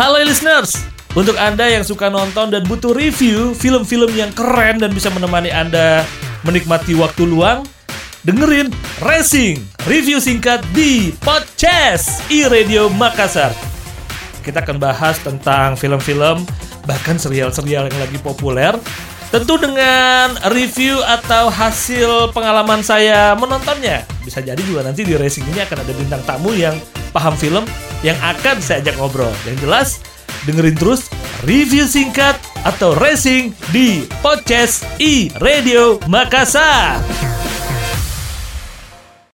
Halo listeners, untuk Anda yang suka nonton dan butuh review film-film yang keren dan bisa menemani Anda menikmati waktu luang, dengerin Racing, review singkat di Podcast iRadio Makassar. Kita akan bahas tentang film-film, bahkan serial-serial yang lagi populer. Tentu dengan review atau hasil pengalaman saya menontonnya. Bisa jadi juga nanti di Racing ini akan ada bintang tamu yang paham film yang akan saya ajak ngobrol. Yang jelas, dengerin terus review singkat atau racing di Podcast i Radio Makassar.